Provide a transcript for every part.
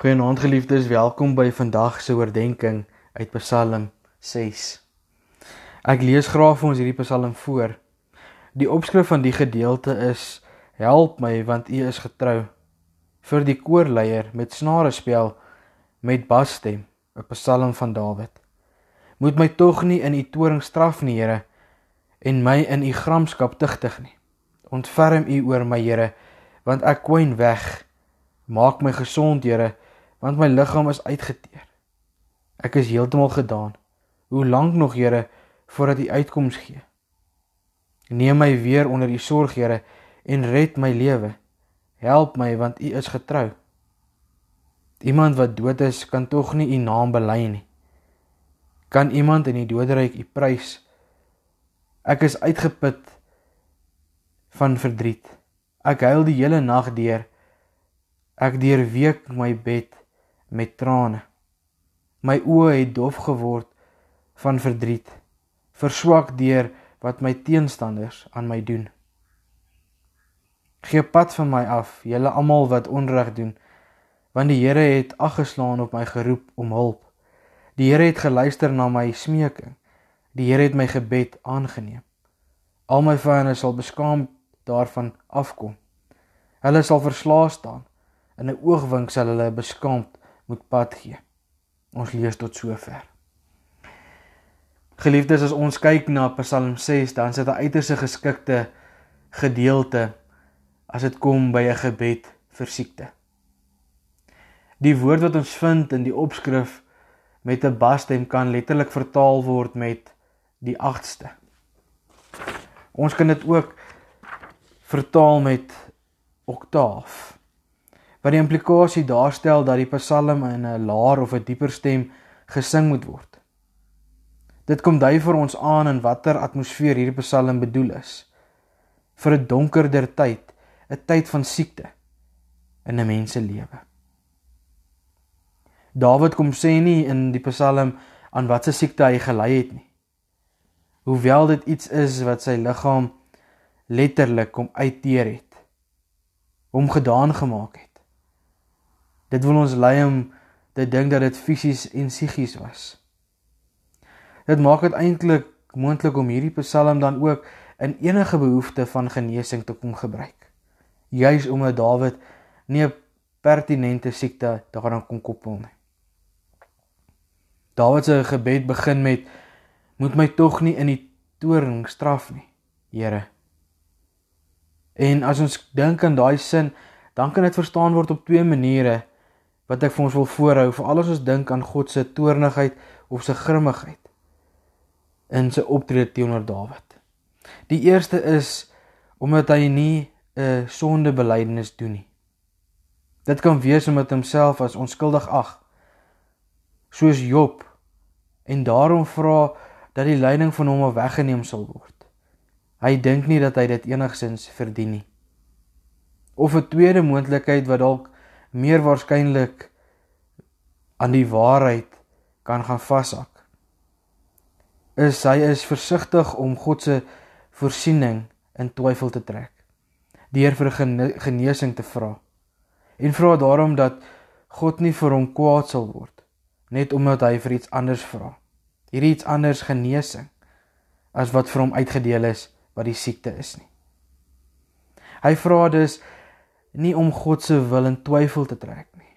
Goeienaand geliefdes, welkom by vandag se oordeenking uit Psalm 6. Ek lees graag vir ons hierdie Psalm voor. Die opskrif van die gedeelte is: Help my want U is getrou. Vir die koorleier met snare spel met basstem, 'n Psalm van Dawid. Moet my tog nie in U toorn straf nie, Here, en my in U gramskap tugtig nie. Ontferm U oor my, Here, want ek kwyn weg. Maak my gesond, Here, want my liggaam is uitgeteer. Ek is heeltemal gedaan. Hoe lank nog, Here, voordat U uitkoms gee? Neem my weer onder U sorg, Here, en red my lewe. Help my want U is getrou. Iemand wat dood is, kan tog nie U naam bely nie. Kan iemand in die doderyk U prys? Ek is uitgeput van verdriet. Ek huil die hele nag deur. Ek deurweek my bed met trane. My oë het dof geword van verdriet, verswak deur wat my teenstanders aan my doen. Gee pad van my af, julle almal wat onreg doen, want die Here het aggeslaan op my geroep om hulp. Die Here het geluister na my smeking. Die Here het my gebed aangeneem. Al my vyande sal beskaam daarvan afkom. Hulle sal verslae staan in 'n oogwink sal hulle beskaamd moet pad gee. Ons lees tot sover. Geliefdes, as ons kyk na Psalm 6, dan is dit 'n uiters geskikte gedeelte as dit kom by 'n gebed vir siekte. Die woord wat ons vind in die opskrif met 'n basstem kan letterlik vertaal word met die 8ste. Ons kan dit ook vertaal met oktaaf wat die implikasie daarstel dat die psalm in 'n laer of 'n dieper stem gesing moet word. Dit kom dui vir ons aan in watter atmosfeer hierdie psalm bedoel is. Vir 'n donkerder tyd, 'n tyd van siekte in 'n mens se lewe. Dawid kom sê nie in die psalm aan watter siekte hy gelei het nie. Hoewel dit iets is wat sy liggaam letterlik kom uitteer het, hom gedaan gemaak het. Dit wil ons lei om te dink dat dit fisies en psigies was. Dit maak dit eintlik moontlik om hierdie Psalm dan ook in enige behoefte van genesing te kon gebruik. Juis omdat Dawid nie 'n pertinente siekte daaraan kon koppel nie. Dawid se gebed begin met moet my tog nie in die toorn straf nie, Here. En as ons dink aan daai sin, dan kan dit verstaan word op twee maniere wat ek vir ons wil voorhou vir al ons dink aan God se toornigheid of sy grimmigheid in sy optrede teenoor Dawid. Die eerste is omdat hy nie 'n sondebelydenis doen nie. Dit kan wees omdat homself as onskuldig ag soos Job en daarom vra dat die lyding van hom weggeneem sal word. Hy dink nie dat hy dit enigsins verdien nie. Of 'n tweede moontlikheid wat dalk meer waarskynlik aan die waarheid kan gaan vashak. Is hy is versigtig om God se voorsiening in twyfel te trek. Deur vir genesing te vra. En vra daarom dat God nie vir hom kwaad sal word net omdat hy vir iets anders vra. Hierdie iets anders genesing as wat vir hom uitgedeel is wat die siekte is nie. Hy vra dus nie om God se wil in twyfel te trek nie.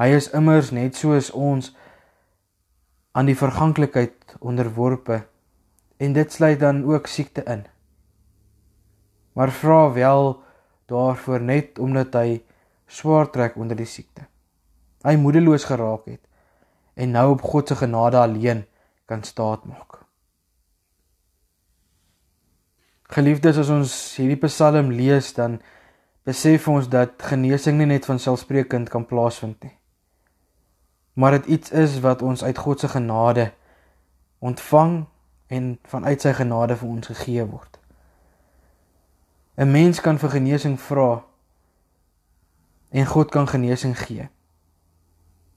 Hy is immers net soos ons aan die verganklikheid onderworpe en dit sluit dan ook siekte in. Maar vra wel daarvoor net omdat hy swaar trek onder die siekte. Hy moedeloos geraak het en nou op God se genade alleen kan staat maak. Geliefdes, as ons hierdie Psalm lees, dan besef ons dat genesing nie net van selfsprekend kan plaasvind nie. Maar dit iets is wat ons uit God se genade ontvang en vanuit sy genade vir ons gegee word. 'n Mens kan vir genesing vra en God kan genesing gee.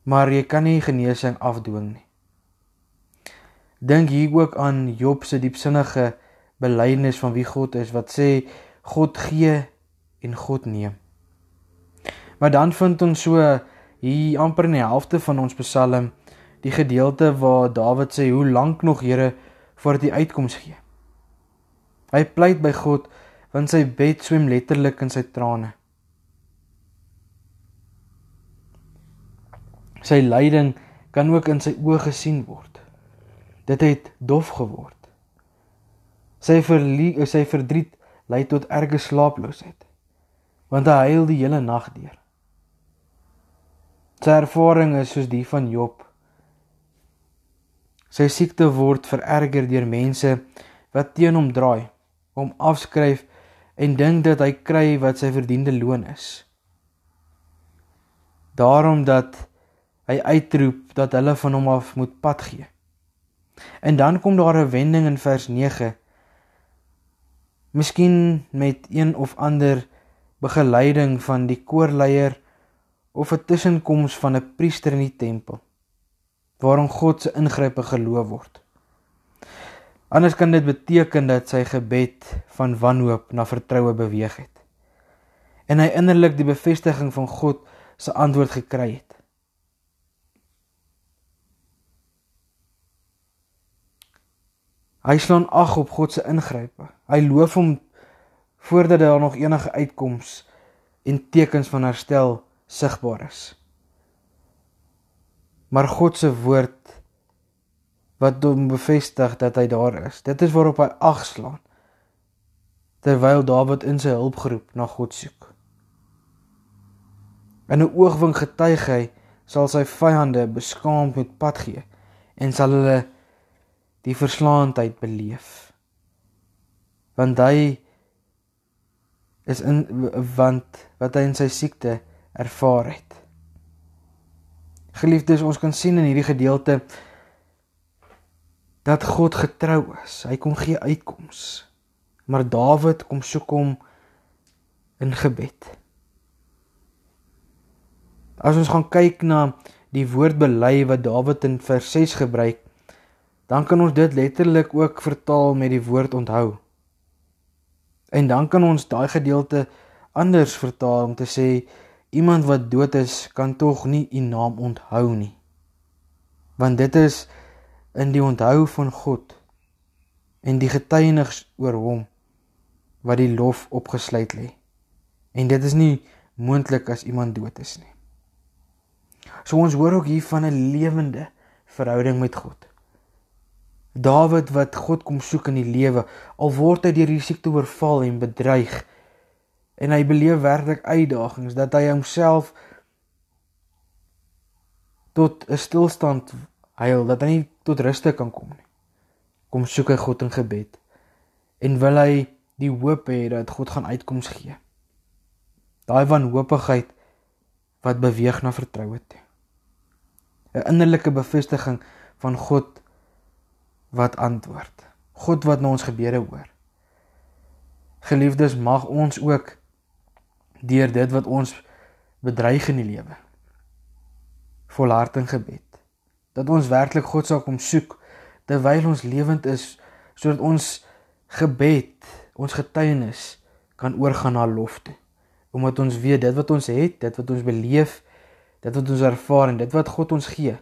Maar jy kan nie genesing afdwing nie. Dink hier ook aan Job se diepsinnige belydenis van wie God is wat sê God gee en God neem. Maar dan vind ons so hier amper in die helfte van ons Psalm die gedeelte waar Dawid sê hoe lank nog Here voordat U uitkoms gee. Hy pleit by God want sy bed swem letterlik in sy trane. Sy lyding kan ook in sy oë gesien word. Dit het dof geword. Sy verlie sy verdriet lei tot erge slaaploosheid want hy huil die hele nag deur. Sy ervaring is soos die van Job. Sy siekte word vererger deur mense wat teen hom draai, hom afskryf en dink dat hy kry wat sy verdiende loon is. Daarom dat hy uitroep dat hulle van hom af moet pad gee. En dan kom daar 'n wending in vers 9. Miskien met een of ander begeleiding van die koorleier of 'n tussenkoms van 'n priester in die tempel waarom God se ingrype geloof word. Anders kan dit beteken dat sy gebed van wanhoop na vertroue beweeg het en hy innerlik die bevestiging van God se antwoord gekry het. Hy slaan ag op God se ingrype. Hy loof hom voordat daar nog enige uitkoms en tekens van herstel sigbaar is. Maar God se woord wat hom bevestig dat hy daar is. Dit is waarop hy ag slaan. Terwyl Dawid in sy hulp geroep na God soek. In 'n oogwink getuig hy sal sy vyande beskaamd met pad gee en sal hulle die verslaandheid beleef. Want hy is in want wat hy in sy siekte ervaar het. Geliefdes, ons kan sien in hierdie gedeelte dat God getrou is. Hy kom gee uitkoms. Maar Dawid kom soek hom in gebed. As ons gaan kyk na die woord bely wat Dawid in vers 6 gebruik, dan kan ons dit letterlik ook vertaal met die woord onthou. En dan kan ons daai gedeelte anders vertaal om te sê iemand wat dood is kan tog nie u naam onthou nie. Want dit is in die onthou van God en die getuienis oor hom wat die lof opgesluit lê. En dit is nie moontlik as iemand dood is nie. So ons hoor ook hier van 'n lewende verhouding met God. Dawid wat God kom soek in die lewe, al word hy deur die siekte oorval en bedreig en hy beleef werklik uitdagings dat hy homself tot 'n stilstand huil dat hy nie tot ruste kan kom nie. Kom soek hy God in gebed en wil hy die hoop hê dat God gaan uitkoms gee. Daai wanhoopigheid wat beweeg na vertroue toe. 'n Innerlike bevestiging van God wat antwoord. God wat na ons gebede hoor. Geliefdes, mag ons ook deur dit wat ons bedreig in die lewe volhard in gebed dat ons werklik God sal kom soek terwyl ons lewend is sodat ons gebed, ons getuienis kan oorgaan na lof toe. Omdat ons weet dit wat ons het, dit wat ons beleef, dit wat ons ervaar en dit wat God ons gee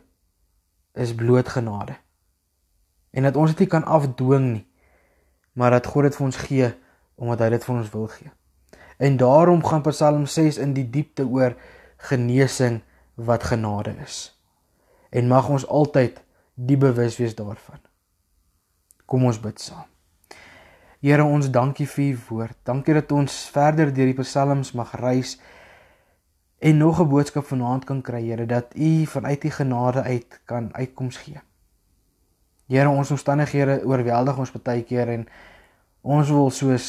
is bloot genade en dat ons dit nie kan afdwing nie maar dat God dit vir ons gee omdat hy dit vir ons wil gee. En daarom gaan Psalm 6 in die diepte oor genesing wat genade is. En mag ons altyd die bewus wees daarvan. Kom ons bid saam. Here ons dankie vir u woord. Dankie dat ons verder deur die psalms mag reis en nog 'n boodskap vanaand kan kry, Here, dat u vanuit u genade uit kan uitkoms gee. Here ons omstandighede oorweldig ons baie keer en ons wil soos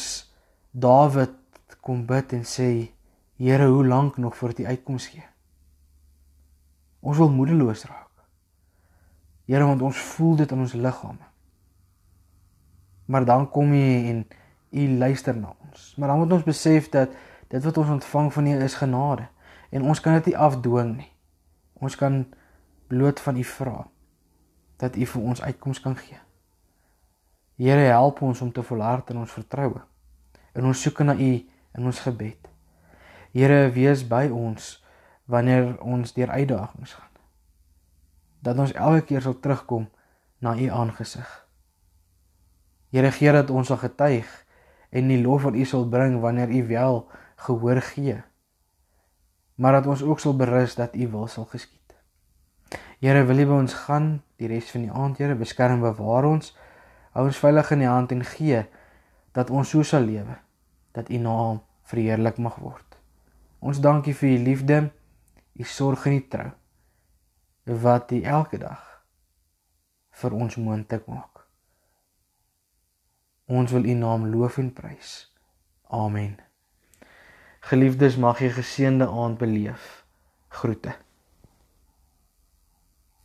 Dawid kom bid en sê Here hoe lank nog voor U uitkoms gee. Ons wil moedeloos raak. Here want ons voel dit in ons liggame. Maar dan kom U en U luister na ons. Maar dan moet ons besef dat dit wat ons ontvang van U is genade en ons kan dit nie afdwing nie. Ons kan bloot van U vra dat U vir ons uitkoms kan gee. Here help ons om te volhard in ons vertroue. In ons soeke na U in ons gebed. Here wees by ons wanneer ons deur uitdagings gaan. Dat ons elke keer sal terugkom na u aangesig. Here gee dat ons sal getuig en die lof aan u sal bring wanneer u wel gehoor gee. Maar dat ons ook sal berus dat u wil sal geskied. Here wil U by ons gaan die res van die aand, Here, beskerm bewaar ons. Hou ons veilig in U hand en gee dat ons so sal lewe dat U naam verheerlik mag word. Ons dankie vir U liefde, U sorg en U trou wat U elke dag vir ons moontlik maak. Ons wil U naam loof en prys. Amen. Geliefdes, mag jy geseënde aand beleef. Groete.